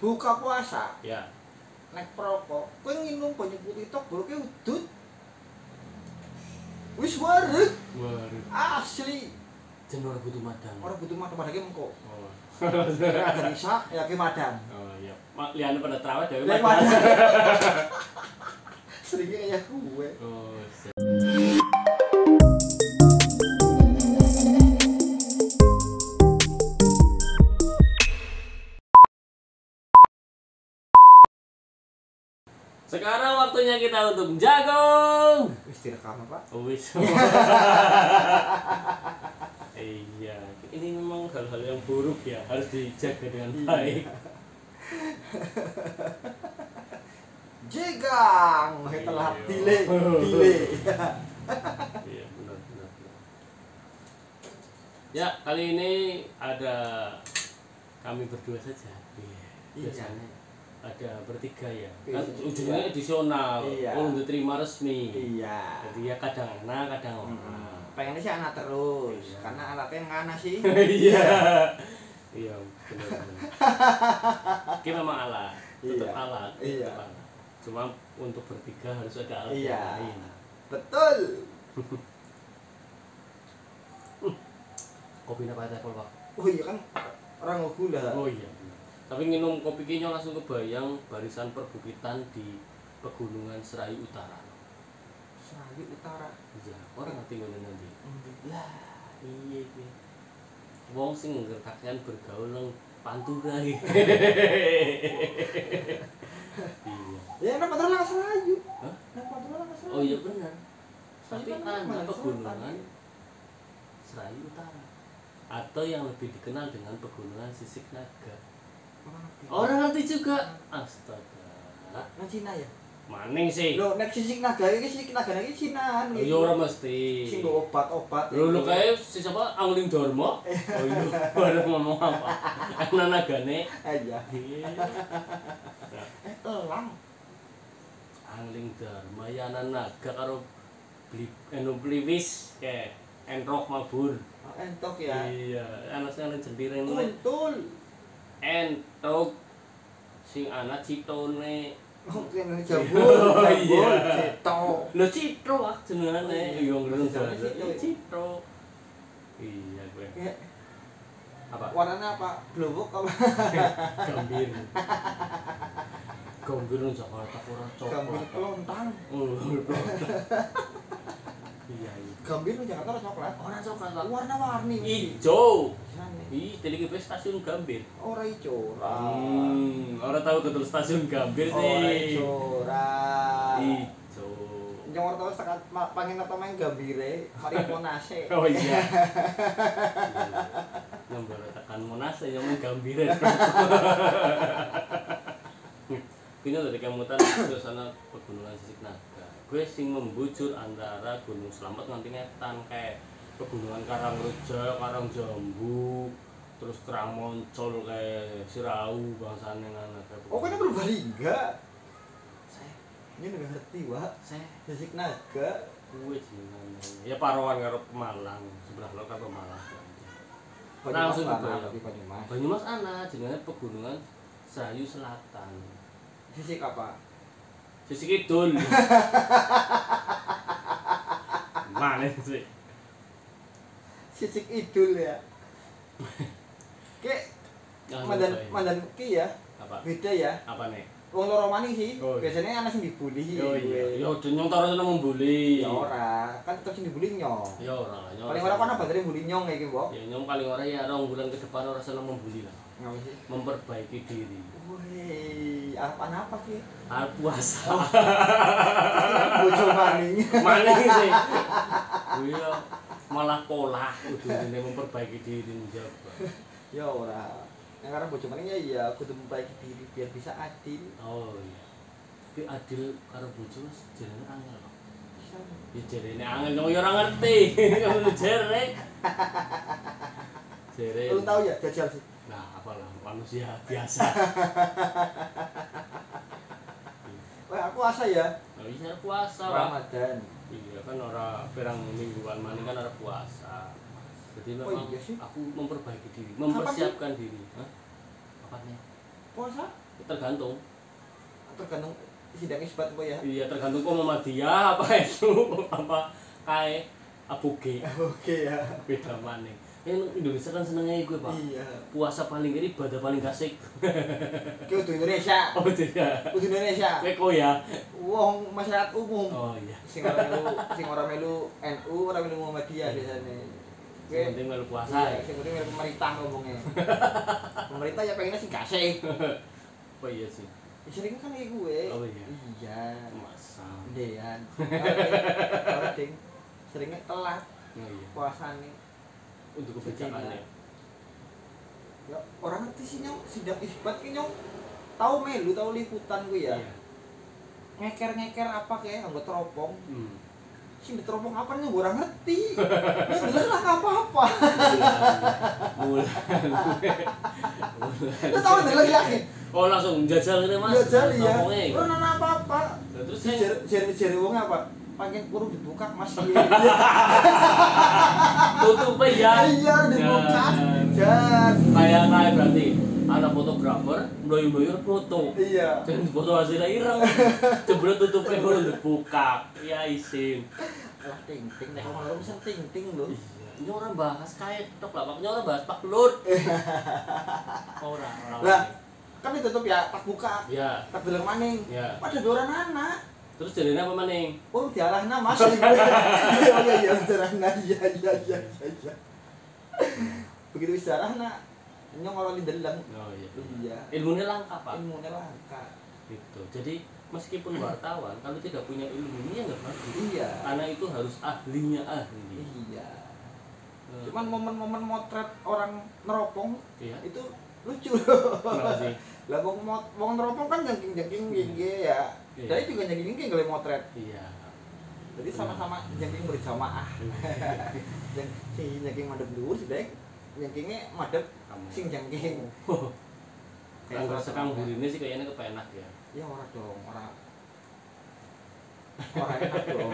buka puasa. Ya. Nek perokok kowe nginum banyu putih tok boloke udut. Wis wareg waduh asli. Jen ora butuh madang. Orang butuh madam padahal engko oh. Ada isa ya ke madam oh iya. Mak liane pada terawih dewe Lek madang. seringnya kayak gue oh Sekarang waktunya kita untuk jagung. wis direkam pak Oh, wis. iya, ini memang hal-hal yang buruk ya, harus dijaga dengan baik. jegang telah Iya. dile dile Iya, benar, benar, benar. Ya, kali ini ada kami berdua saja. Iya. Iya. Biasanya ada bertiga ya. Iya. Kan ujungnya edisional. Iya. Oh, untuk terima resmi. iya Jadi ya kadang anak, kadang orang. pengennya sih anak terus Iya. karena anaknya yang mana sih Iya. Iya, benar benar. Oke memang alat, tetap Iya. alat, Iya. tetap alat. Cuma untuk bertiga harus ada alat Iya. yang lain. betul Kopi apa teh Pak? oh iya kan orang gula Oh iya. Tapi minum kopi kinyo langsung kebayang barisan perbukitan di pegunungan Serayu Utara. Serayu Utara Iya, orang ngerti ngono nanti. lah Iya iki. Wong sing ngerkakean bergaul nang Pantura iki. Iya. ya enak betul lah Serayu Hah? Serayu Oh iya benar. Tapi kan ada pegunungan Selatan. Serayu Utara atau yang lebih dikenal dengan pegunungan Sisik Naga. Orang ngerti juga. Astaga. Nang Cina ya Maning sih. lo nek sisik naga iki sisik naga iki Cina Oh, iya ora mesti. sing obat-obat lu itu. kayak si siapa Angling Dharma? Oh iya, baru ngomong apa? Ana nagane. aja Iya. eh elang Angling Dharma ya ana naga karo beli eno bliwis kayak enrok mabur. Oh, entok ya Iya, ana sing ana jendire ini. kuntul Entok sing ana citone. oh kene jambul Oh, jambul iya. cetok Lho citro ah jenengane. Oh, Iya bahasa. Citro. Citro. Iya gue. Apa? warnanya apa blowok apa Gambir. Gambir nang Jakarta ora gambir coklat. kelontang Oh, Iya, iya. gambir di Jakarta coklat Ora coklat, warna-warni Ijo. Ih, deliki wis stasiun Gambir. ora ora Hmm, ora tahu betul stasiun Gambir ora sih. ijo ora Ijo. Nyawar tau sekat pengen apa main gambire mari monase Oh iya. Nomor tekan Monas ya men Gambir. Kini dari kemutan ke sana pegunungan Sisik Naga. Gue sing membujur antara Gunung Slamet nganti ngetan kayak pegunungan Karangreja, Karangjambu, terus Kramoncol kayak Sirau bangsane ngono kayak. oh kan Purbalingga saya ini nggak ngerti wak saya Jasik naga kuwe jenenge. Ya Parawan karo Pemalang, sebelah lo karo Pemalang. Banyumas Langsung kebayang. tapi Banyumas Banyumas ana jenenge pegunungan Serayu Selatan. Sisik apa Sisi kidul. Mana sih? Sisik idul ya Jangan mandan ya. mandan ki ya apa? beda ya Apa nih? wong loro mani sih Oh, iya. biasanya anak sing dibully Yo iya, gue. yo nyong taro seneng membuli. ya ora kan tetep sing dibully nyong Ya ora nyong. paling ora kan abadare bully nyong iki mbok Ya nyong paling ora ya rong bulan ke depan ora seneng membuli lah. ngapa sih Memperbaiki diri. Wih, apa apa ki? Ah puasa. Bojo maning. Maning sih. Iya, malah pola kudu memperbaiki diri menjaga. Ya ora. Yang karena bojo maning ya iya kudu memperbaiki diri biar bisa adil. Oh iya. Tapi adil karo bojo Mas jenenge angel. Ya jarene angel nyong ya ora ngerti. Ngono jere. Jere. Lu tahu ya jajal sih. Nah, apalah manusia biasa. Wah, aku asa ya. Oh iya puasa. Ramadan. Iya kan ora perang mingguan maning kan ora puasa. Jadi Oh, memang iya sih. aku memperbaiki diri, mempersiapkan diri. Hah? Apa nih? puasa tergantung tergantung sidang isbat apa ya iya tergantung kok Muhammadiyah apa itu apa kayak Abu G oke ya beda maning yang Indonesia kan senengnya gue pak iya puasa paling gini ibadah paling kasih kayak udah Indonesia oh tidak udah Indonesia kayak kok ya wong masyarakat umum oh iya sing ora melu sing ora melu NU ora melu Muhammadiyah biasanya yang Oke. penting melu puasa Iya, ya sing penting melu pemerintah ngomongnya. pemerintah ya pengennya sing kasih. oh iya sih Ya, sering kan kayak gue. Oh, iya. Iya. masa Dean. Orang ding seringnya telat oh iya puasane. Untuk kebijakannya Ya orang ngerti sih nyong sidang isbat ki nyong tahu melu tahu liputan gue ya. Iya. Ngeker-ngeker apa kayak anggo teropong. hmm. Sing teropong apa nih gue orang ngerti. Ya jelas lah apa-apa. bulan Lu tahu jelas yakin. oh langsung jajal ini mas Jajal ya. Ngomongnya ya. Ora ana apa-apa. Lah, terus jari jari wong apa? Pengen kurung dibuka Mas Iya. tutup ya Iya, dibuka. Jan. kayak kayak berarti ada fotografer mloyu mloyu foto Iya. dan foto hasilnya ireng jebret tutupnya baru dibuka ya isin Lah ting ting nek ngomong bisa ting ting lho. ini orang bahas kayak tok lah makanya orang bahas pak lut orang orang Lah, kan ditutup ya tak buka. ya Tak bilang maning. ya Pada dua orang anak. Terus jadinya apa maning Oh, diarahna Mas. Iya iya iya diarahna. Iya iya iya iya. iya. Begitu wis diarahna nyong ora dideleng. oh iya Iya. ilmunya langka pak Ilmunya langka. gitu jadi meskipun wartawan kalau tidak punya ilmu ini ya nggak bagus Iya. karena itu harus ahlinya ahli Iya. Eh, Cuman momen-momen motret orang neropong iya itu lucu. sih lah wong wong neropong kan jengking-jengking gigi ya. Iya. Dari juga jengking-jengking kalau motret. iya Jadi sama-sama jengking berjamaah. Jeng si jengking madep dulu si dek. Jengkingnya madep kamu sing jengking. Yang rasa kang ini sih kayaknya kepenak ya. Ya ora dong, ora. Ora enak dong.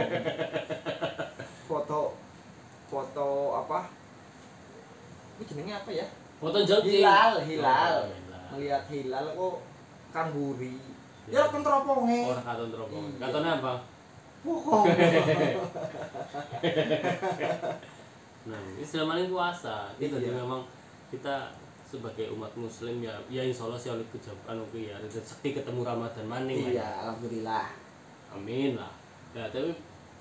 Foto foto apa? Ini jenenge apa ya? Foto jogging. Hilal, hilal. Oh, hilal. Melihat hilal kok kamburi. Ya teroponge. Orang katon teropong. Iya. Katone apa? Pokok. Nah, ini selama ini puasa. Kita Iya. memang kita sebagai umat muslim ya ya insya Allah sih oleh kejaban oke ya rezeki ketemu Ramadan maning Iya, ya. alhamdulillah. amin lah ya tapi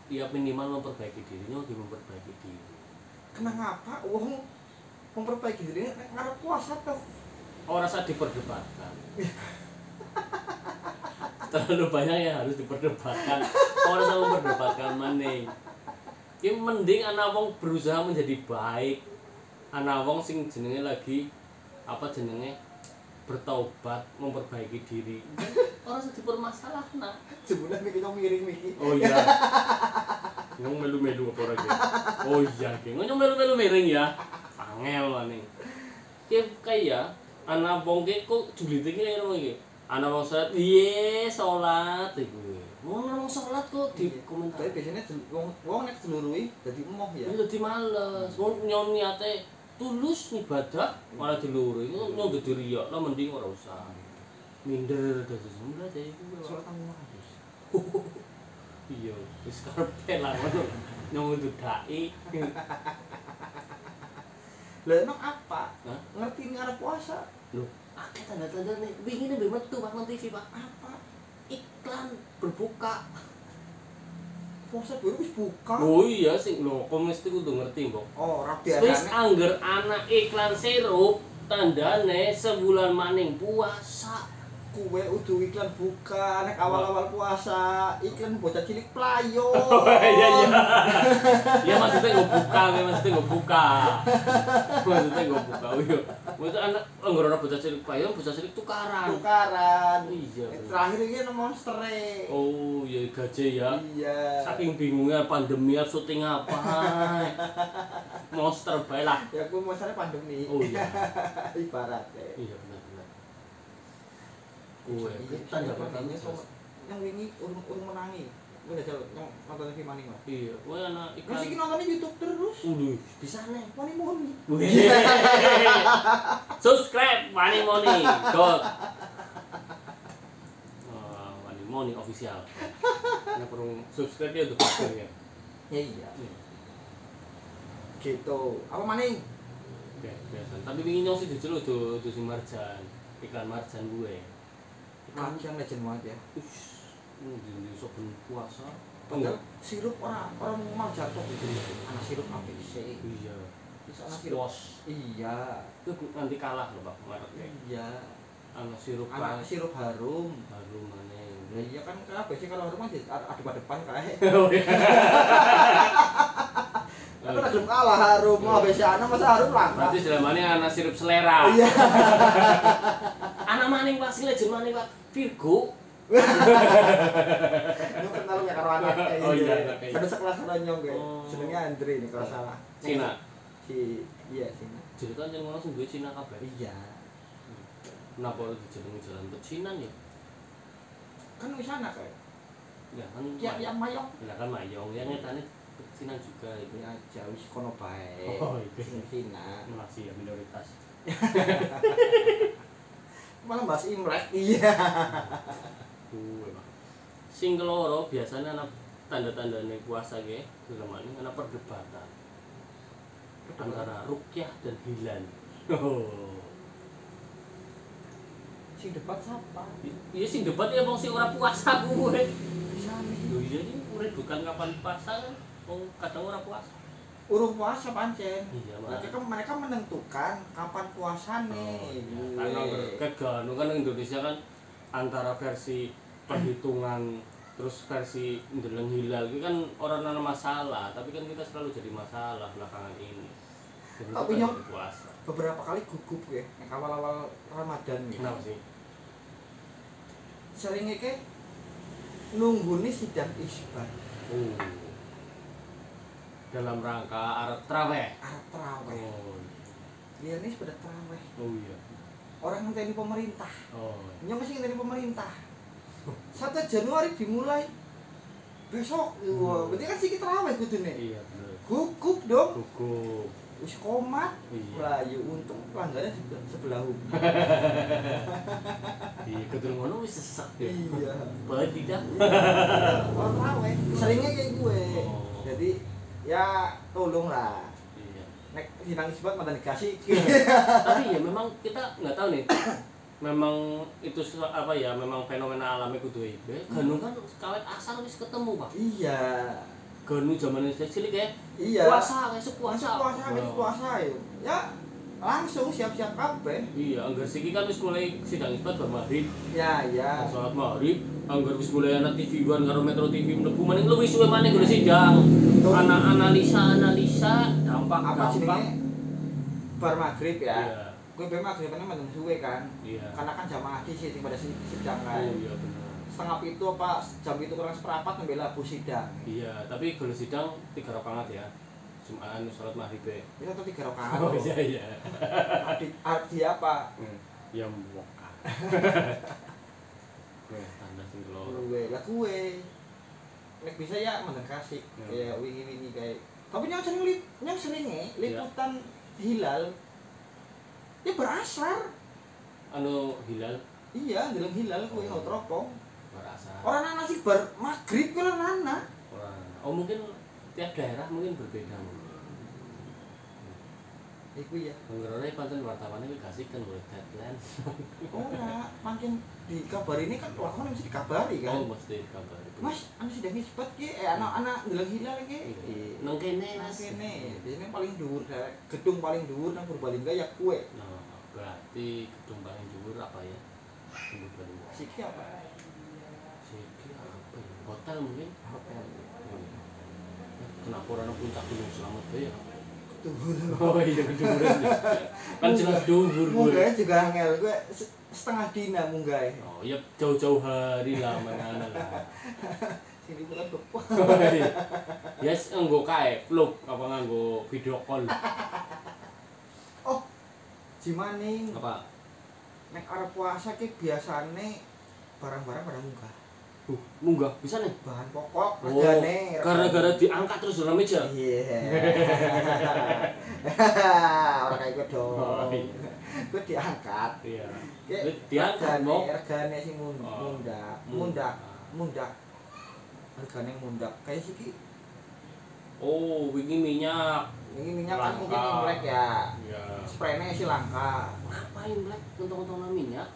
ya minimal memperbaiki dirinya lagi memperbaiki diri Kenapa wong memperbaiki diri nek ngarep puasa tuh? orang saat diperdebatkan terlalu banyak yang harus diperdebatkan. Orang sama memperdebatkan maning ya mending anak wong berusaha menjadi baik. Anak wong sing jenenge lagi apa jenenge? Bertaubat memperbaiki diri. Orang sedih bermasalah nah Sebulan mikir miring mikir. oh iya. Ngomong melu-melu apa lagi oh iya geng ngomong melu-melu miring ya. Angel lah nih. Kayak kayak anak wong kok julite ki ngono anak wong salat iye salat. Iku. Wong wong salat kok di komentar Tapi biasanya wong wong nek selurui dadi emoh ya. ya dadi males wong nyon niate tulus ibadah malah diluru itu nyong dadi riya lah mending ora usah. Minder dadi semula dadi kuwi Salat tamu habis. iya wis karepe lah ngono. Nyong itu dai Lah emang apa? Ngerti ngarep puasa? lho akeh tanda-tanda nih wingi nih metu pak nang TV pak Apa? iklan berbuka Puasa baru wis buka. oh iya sing lho kok mesti kudu ngerti mbok Oh, wis biasane. angger anak iklan sirup tandane sebulan maning puasa Kue udah iklan buka, nek awal-awal puasa, iklan bocah cilik playo. iya iya iya maksudnya nggak buka ya maksudnya nggak buka maksudnya nggak buka oh iya maksudnya anak orang bocah cilik payung bocah cilik tukaran Tukaran. iya bener. Terakhir ini ada monster oh iya gaje ya Iya. saking bingungnya pandemi harus syuting apa monster bae lah Ya aku monsternya pandemi. oh iya Ibaratnya. iya benar benar kue Iya, tanda iya, pertama iya, sama- yang wingi urung urung menangi. Gue udah jalan yang nonton TV maning lah. iya kue anak iklan iki nontonnya YouTube terus. Udah, bisa nih. Moni moni. Subscribe Money Money. God. Moni official. Nek perlu subscribe ya untuk ya. Ya iya. Gitu. Apa maning? Biasa. Tapi wingi nyong sih jujur udah udah si Marjan, iklan Marjan gue. Iklan Kajian legend banget ya. Ini soben puasa. Padahal sirup orang orang mau jatuh gitu. Anak sirup apa sih? Iya. Bisa anak sirup. Iya. Itu nanti kalah loh Pak. Iya. Anak sirup Anak sirup harum. baru mana Lah iya kan kenapa sih kalau harum aja ada pada depan kayak. Oh iya. Aku udah gelem kalah harum, mau habis anak masa harum lah. Berarti selama anak sirup selera. Iya. Maning Pak, si legend maning Pak. Virgo. Lu kenal ya karo anak kayak Oh, gitu. iya, kayak Ada sekelas karo nyong kayak. Oh. Jenenge Andre nih kalau salah. Cina. Si iya Cina. Jadi kan yang langsung gue Cina kabeh. Iya. Kenapa dijenengi jalan pecinan ya? Kan wis anak kayak. Ya kan. Ya ya mayong. Ya kan mayong ya nyatane pecinan juga itu. Ya jauh sih kono bae. Oh, iya. Cina. Masih ya minoritas. Malah bahas Imlek. Iya. Kuwe Pak. Sing keloro biasanya anak tanda-tandane puasa ge, lemane ana perdebatan antara rukyah dan hilal. Oh. Sing debat siapa? Iya sing debat ya wong sing ora puasa kuwe. Bisa nih. Iya ini urip bukan kapan puasa kan. Wong kadang ora puasa. Urung puasa pancen. Iya, Berarti kan mereka menentukan kapan puasane. iya. Karena keganu kan Indonesia kan antara versi perhitungan terus versi ndeleng hilal itu kan orang ada masalah tapi kan kita selalu jadi masalah belakangan ini Tapi puasa beberapa kali gugup ya nek awal-awal Ramadan ya. kenapa sih Seringnya ke nunggu nih sidang isbat oh. Dalam rangka Arab Traweh Arab terawih. oh Dia nih sudah terawih. oh iya Orang ngenteni pemerintah. oh Nyong masih ngenteni pemerintah. 1 Januari dimulai besok. Wah, berarti kan sih kita terawih kudune. iya bener Gugup dong. gugup Wis komat. iya Melayu untung pelanggannya sebelah, sebelah humna. iya ketul ngono wis sesek ya Iya. Baik tidak Orang terawih. Seringnya kayak gue. Oh. Jadi ya tolonglah. iya Nek sidang isbat mantan dikasih. tapi ya memang kita nggak tahu nih memang itu apa ya memang fenomena alami kudu ibe ganu kan kawet asal wis ketemu pak iya. ganu zaman ini cilik ya Iya. puasa kayak puasa Puasa puasa kan puasa ya. Langsung siap-siap kabeh. iya anggar siki kan wis mulai sidang isbat bar maghrib Ya ya. sholat maghrib anggar wis mulai ana TV One karo Metro TV mlebu maning luwih suwe maneh gone sidang Betul. ana analisa analisa dampak Apa dampak jenenge? Bar maghrib ya. iya Gue be maghrib kan mantan suwe kan. iya Karena kan jamaah di sini pada si- sidang kan. oh iya benar Setengah itu apa jam itu kurang seperempat ngambil labu sidang. iya tapi kalau sidang tiga rakaat ya Jumaan sholat maghrib ya tuh tiga rakaat. Oh iya iya. Arti, arti apa? Ya moka. Gue tanda sing keloro. Gue lah gue. Nek bisa ya Ya. kayak wingi-wingi kayak. Tapi yang sering lip, yang seringnya liputan hilal ya berasar. Anu hilal Iya, dalam hilal gue Oh. oh. teropong. berasa. Orang anak sih ber maghrib kan anak. Orang. Oh mungkin tiap daerah mungkin berbeda mungkin. Iku ya. Mengerone pancen wartawannya iki kasihkan boleh deadline. Ora, makin dikabari ini kan lakon mesti dikabari kan. Oh mesti kabar. Mas, anu sudah nisbat ki, eh anak-anak dalam hilal ki. Nang kene Nah, Mas. kene, biasanya paling dhuwur, Dek. gedung paling dhuwur nang Purbalingga ya kue. Nah, berarti gedung paling dhuwur apa ya? Gedung paling dhuwur. Siki apa? Siki apa ya? Hotel mungkin. Hotel. Kenapa orang puncak gunung selamat ya? Oh iya dhuwur. Kan jelas dhuwur gue. Munggah juga angel, gue se- setengah dina munggah. Oh ya jauh-jauh hari lah mana lah. Sini bukan bepo. Yes, nganggo kae vlog apa nganggo video call. Oh, Jimaning, Apa? nek arep puasa ki biasane barang-barang pada munggah. Uh, munggah bisa nih. Bahan pokok, Oh, regane. gara-gara diangkat terus dalam meja. Iya. Orang kayak gue dong. Oh, iya. Gue diangkat. Iya. Kayak Diangkat, regane- Bok. Regane sing mun- Oh. mundak, Hmm. mundak. mundak harganya mundak kayak sih oh wingi minyak ini minyak kan mungkin imlek ya ya spraynya sih langka ngapain black untung-untung minyak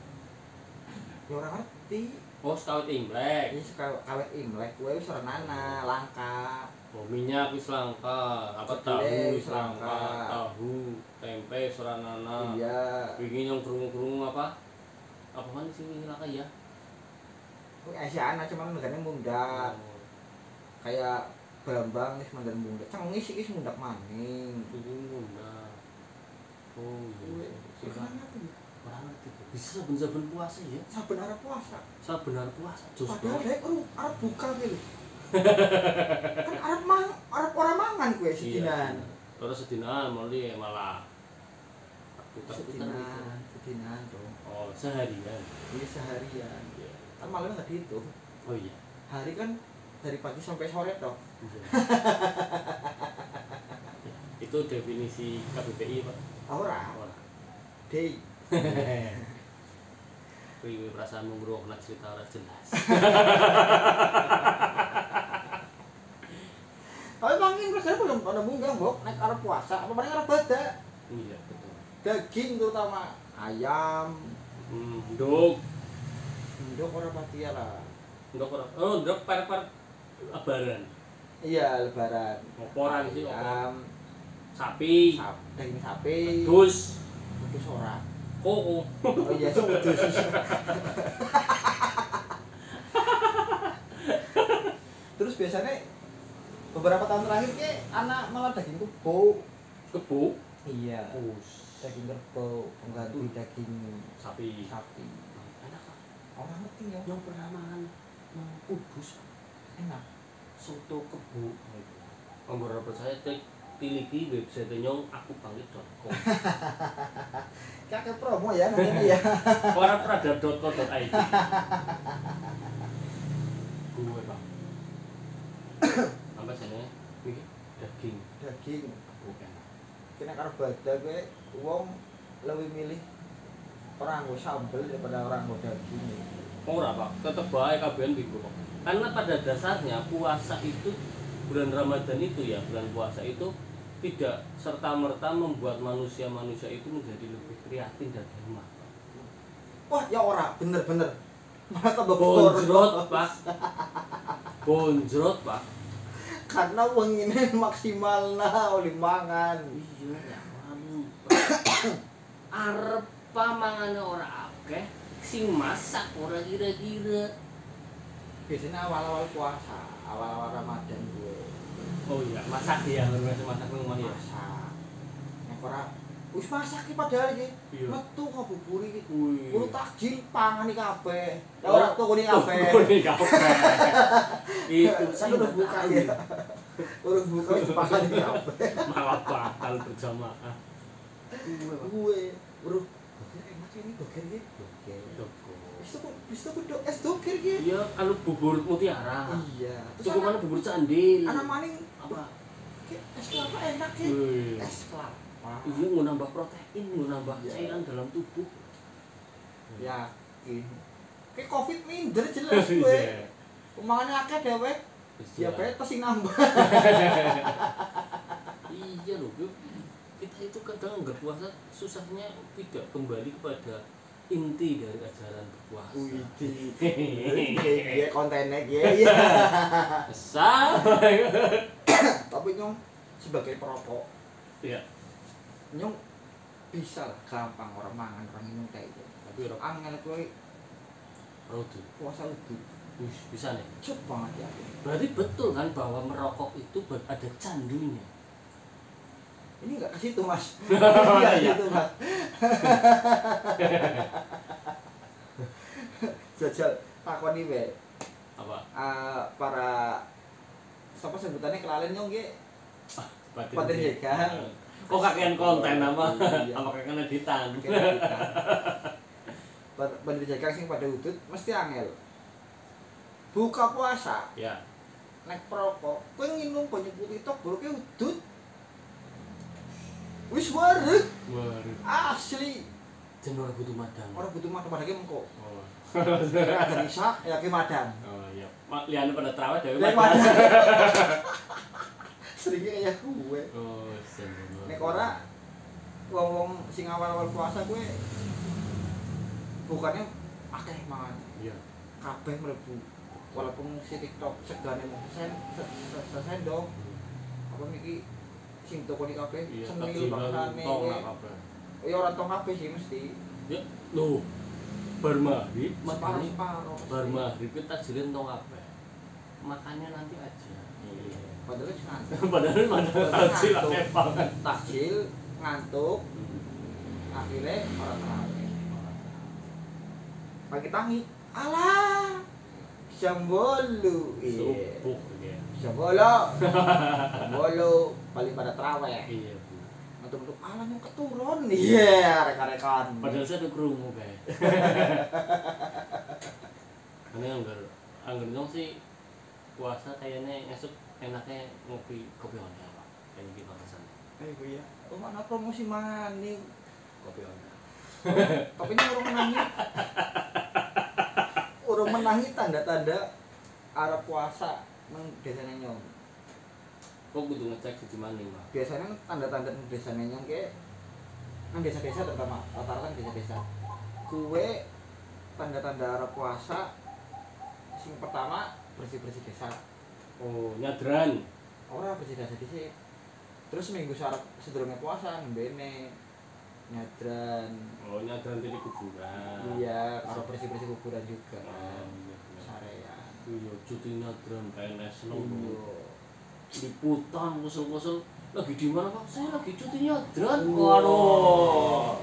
ya orang ngerti oh sekawit imlek. Ini sekali kawet imlek. Gue wis renana langka. Oh minyak wis langka. Apa tahu wis wis langka. langka. tahu tempe soranana iya. Wingi yang kerungu-kerungu apa? Apa mana sih wingi langka ya Kuwi Asiana cuman negane mundak Oh, kayak Bambang wis mandan mundak cengis iki mundak maning. Wingi mundak oh iya Kuwi Orang ngerti bisa saben-saben puasa ya saben arep puasa saben arep puasa jos padahal dek ru arep buka gitu kan arep mang arep ora mangan kowe sedinan Iya. Terus sedinan muli malah sedinan sedinan dong Oh, seharian. ini seharian Iya. kan malam nggak dihitung Oh iya. hari kan dari pagi sampai sore toh Iya. Itu definisi KBBI, Pak. ora Ora. day Kuwi perasaan ngrungokna cerita ora jelas. tapi mangin rasanya belum pada munggah mbok naik arep puasa apa paling arep bada Iya, betul. daging terutama ayam Hmm, nduk. ndok ora pati ya lah Nduk ora. Oh, nduk per-per lebaran. iya lebaran Oporan sih, opor. ayam Sapi, sap, daging sapi dus, wedhus ora koko. oh iya sing wedhus terus biasanya beberapa tahun terakhir ke anak malah daging kebo Kebo. iya Us. daging kerbau pengganti daging Sapi. sapi Enak orang ngerti ya Yang pernah mangan nang Kudus enak soto kebo. Ora percaya tek tiliki website nyong aku bangkit.com. kakek promo ya nanti ya Ora prada.co.id. Gue, Pak. Apa jenenge? Iki daging daging enak. kena karo bada gue wong lebih milih orang gue sambel daripada orang gue daging Ora, Pak. Tetep kabehan bingung, Pak. Karena pada dasarnya puasa itu bulan Ramadan itu ya, bulan puasa itu tidak serta merta membuat manusia-manusia itu menjadi lebih prihatin dan hemat. Wah ya ora bener bener malah tambah Bonjrot, Pak. Bonjrot, Pak. karena wong ini maksimal nah oleh mangan Iya, ya ampun. Arep pamangane ora akeh, sing masak ora kira-kira. biasanya awal-awal puasa awal-awal ramadan gue Oh iya, masak ya, berarti masak nang rumah ya. masak nek ora wis masak ki padahal iki Iya. metu ngabuburi iki Wih. kudu takjil pangan iki kabeh ya Oh. ora kabeh Tukune kabeh. Itu Saya udah buka ya. Urung buka pangan iki kabeh. malah batal berjamaah. Gue. Doger enak ini doger iki. Wis tuku wis tuku dok es doger iki. Iya, kalau bubur mutiara. Iya. Terus Cukup mana anak, bubur candil. anak maning apa? es kelapa enak. Wih. Es kelapa. Iya, mau nambah protein, mau nambah Iya. cairan dalam tubuh. Yakin. Kayak covid minder jelas gue. Iya. Pemangane akeh. Iya. Diabetes sing nambah. Iya loh, kita itu kadang nggak puasa susahnya tidak kembali kepada inti dari ajaran berpuasa. Iya kontennya iya. Sama. Tapi nyong sebagai perokok Iya. nyong bisa lah gampang orang mangan orang minum kayak gitu Tapi rok angel gue rodo. puasa itu Wih, bisa nih. cepet banget ya Berarti betul kan bahwa merokok itu ada candunya. Ini nggak ke situ mas nggak iya. gitu mas jajal takoni we Apa? Eh, para siapa sebutannya kelalen nyong ge Batin jegang. Kok kakean konten apa? Iya. Apa kakean editan? Bandar jagang sing pada udut mesti angel buka puasa Ya. naik perokok kowe nginum banyak putih tok buruknya udut wis wareg Waduh. asli Jenur butuh madang. orang butuh mata pada mengko Oh. ada nisa ya ke madang Oh iya liane pada terawih dewe Nek madan. wadah. Seringnya kayak gue. oh. Nek ora wong-wong sing awal-awal puasa gue bukannya akeh mangan. iya Kabeh mlebu. Walaupun si TikTok segane mau sen se- se- se- sendok. Apa miki sing toko ni cemil bahanane. Ya ora tong sih mesti. Ya lho. Bar maghrib matane bar kita jilin tong. Makannya nanti aja. Iya. Padahal ngantuk. Padahal padahal takjil takjil ngantuk. Hmm. Akhirnya orang tarawih. Pagi tangi. Alah. Jam 8. Iya. Subuh. Ya. Jam 8. Jam paling pada teraweh iya bu. Untuk untuk alam yang keturun iya. Yeah, rekan-rekan. Padahal saya tuh kerungu kayak karena anggar anggar dong sih puasa kayaknya esok enaknya ngopi kopi Honda pak. Kayak gitu alasannya eh gue ya oh mana promosi mana? kopi Honda. Oh, tapi ini orang menangis orang menangis tanda-tanda arah puasa mengdesainnya biasanya nyong kok kudu ngecek siji maning pak biasanya kan tanda-tanda desanya nyong kayak nang desa-desa terutama rata-rata kan desa-desa. Kue tanda-tanda arah puasa sing pertama bersih-bersih desa. Oh nyadran. Orang bersih desa dhisik terus minggu syarat sedurunge puasa nembene nyadran. Oh nyadran dari kuburan. Iya kalau bersih-bersih kuburan juga. Oh iya bener. sarean. Iya cuti nyadran PNS lo iya liputan musul-musul lagi di mana pak? Saya lagi cuti nyadran waduh.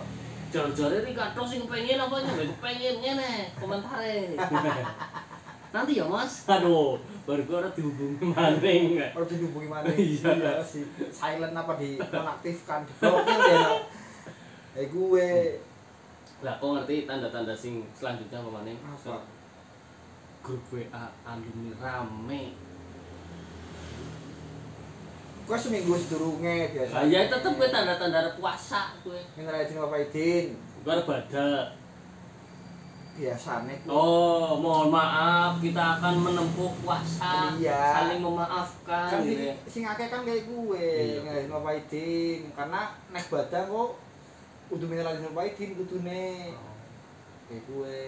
Jar-jar ini kato sing pengen apa nya pengennya nih komentare. Nanti ya mas. Aduh baru gue orang dihubungi maning Kalau dihubungi mana? Iya. sih. Silent apa di nonaktifkan, di blokir ya. Eh gue. Lah kok ngerti tanda-tanda sing selanjutnya apa maning apa? grup WA alumni rame Gue seminggu sedurunge biasa. lah ya tetep gue tanda-tanda puasa gue Minta izin Bapak Idin. gue badak Biasanya gue. Oh, mohon maaf, kita akan menempuh puasa, Iya. saling memaafkan, kan gitu ya. sing, akeh kan kayak gue Iya. ngelain Bapak Idin karena naik badan kok udah minta izin Bapak Idin kudune kayak gue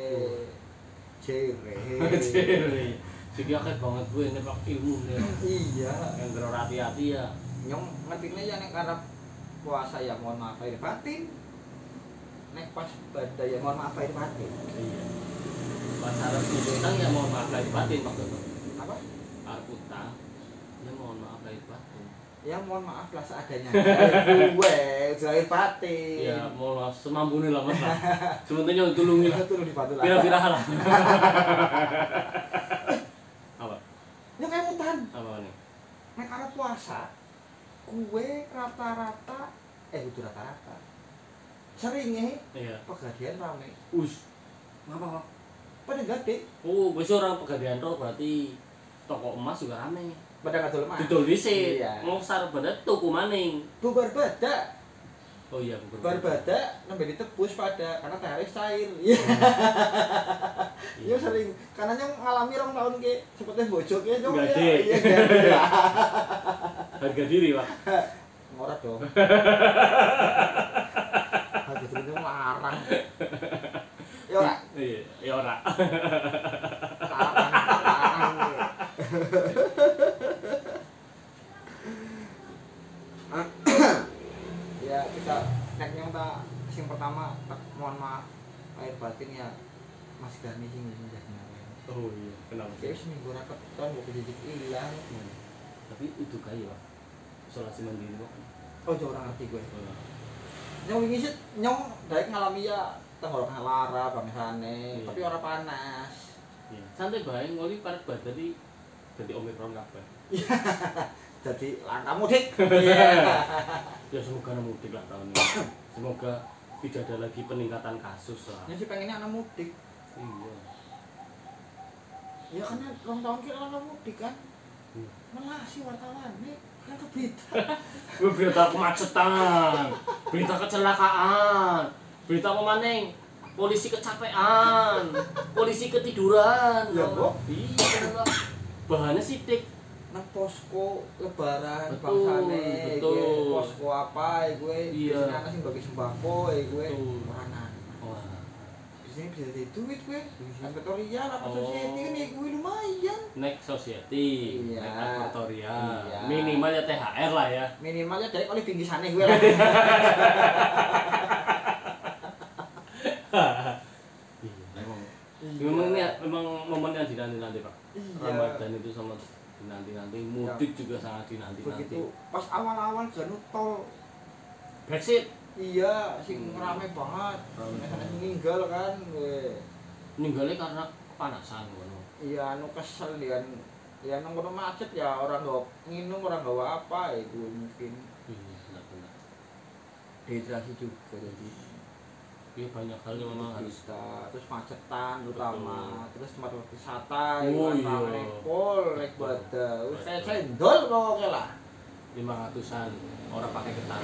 jere Jadi, jadi akeh banget gue ini pak ilmu nih, iya yang gerak hati-hati ya. nyong ngertinya ya nek karena puasa ya mohon maaf lahir batin nek pas badai ya mohon maaf lahir batin Iya. Pas harus utang ya mohon maaf lahir batin pak apa Harus utang, ya mohon maaf lahir batin. ya mohon maaf lah seadanya gue lahir batin Ya mohon maaf semampunya lah mas. lah. Sebenarnya tulungi lah. lah Pira-pira lah. Ya kayak mutan Apa nih? nek karena puasa gue rata-rata eh itu rata-rata seringnya Iya. pegadaian rame Us. Ngapa pak? pada gede Oh, besok orang pegadaian roh berarti toko emas juga rame. pada nggak dulu mah Didol dhisik. Iya. Mau sar pada tuku maning. bubar badak Oh iya, bubur. bubar badak nembe ditebus pada karena teh cair iya Iya sering karena yang ngalami rong tahun ke seperti bojok ya nyong Nggak ya deh. iya gede Harga diri, Pak. ngorot dong harga diri itu larang ya ora Iya, ya ora. larang larang ya kita nek nyong ta sing pertama tak mohon maaf lahir batin ya Mas Gani sing menjadi Oh iya, kenapa? Kayak seminggu ra keton kok kejijik ilang. Hmm. Tapi itu kaya. Isolasi mandiri kok. Oh, jauh orang ngerti gue. Oh, Nyong wingi sih nyong daek ngalami ya tenggorokan lara bangsane, Iya. tapi ora panas. Iya. Santai bae ngoli paret badan di jadi omikron kabeh. Jadi langkah mudik. Iya. Ya semoga mudik lah tahun ini. Semoga tidak ada lagi peningkatan kasus lah. Nyong sih pengennya anak mudik. Iya. Ya kan rong tahun kira anak mudik kan. Hmm. Malah si wartawan nih kan ke berita. Berita kemacetan, berita kecelakaan, berita apa maning? Polisi kecapean, polisi ketiduran Ya. Mbok. iya bahannya sidik nang posko lebaran Betul, bangsane betul. gue posko apa gue Iya. biasanya anak sing bagi sembako gue mana biasanya bisa jadi duit gue ketorian apa Oh. society kan ya gue lumayan naik society Iya. naik aktortoria Iya. minimal ya THR lah ya minimalnya dari oleh bingkisannya gue lah iya memang memang ini memang momen yang dinanti nanti pak Iya. Ramadan itu sama dinanti nanti mudik juga sangat dinanti nanti begitu. Pas awal-awal ganu tol Brexit? Iya sing Hmm. rame banget. Rame meninggal kan gue ninggalnya karena kepanasan ngono. Iya anu kesel ya ya nang kono macet ya orang nggak minum orang nggak apa itu mungkin. Iya benar-benar. Dehidrasi juga jadi iya banyak hal yang memang. harus terus macetan terutama terus tempat wisata Oh, itu kan iya. naik Betul. bada. Wis kayak cendol pokoknya lah. Lima ratusan. Orang pakai ketan.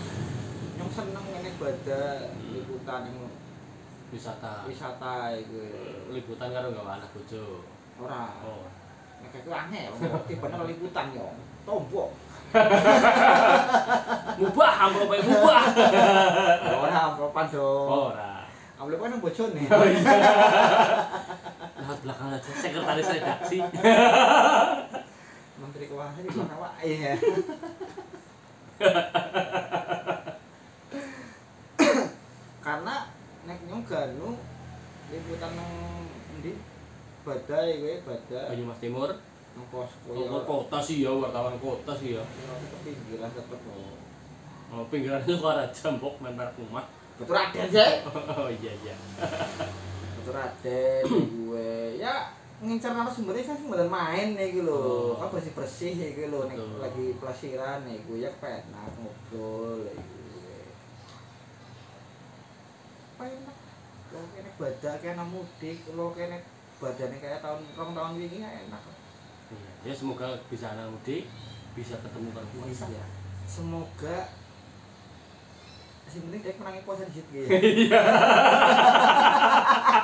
Yang seneng naik bada Hmm. liputan yang wisata. wisata itu. Liputan karo nggak anak bojo. Ora. Oh. Nek itu aneh bener liputan yo. Tombok mubah amplop ae mubah ora ampropan dong. Ora. Amplop kan bojone. Lewat belakang aja sekretaris redaksi. Menteri keuangan di belakang awak iya. Karena nek nyong ganu liputan nang endi? Badai kowe badai. Banyumas Timur. Nang oh, kota sih ya wartawan kota sih ya. Ke pinggiran tetep. Kok oh, pinggiran ada jambok main merek rumah betul ada sih oh iya iya. Betul ada gue. Ya ngincar narasumbernya kan sembilan main nih gitu loh. Oh. kan bersih bersih ya gitu loh. Nek Betul. lagi pelasiran nih gue ya penak ngobrol ya penak lo kene badak kena mudik lo kene badannya kayak tahun rong tahun ini ya enak. Iya, ya semoga bisa anak mudik bisa ketemu Iya. semoga Sing mending dek menangi puasa di situ. Iya.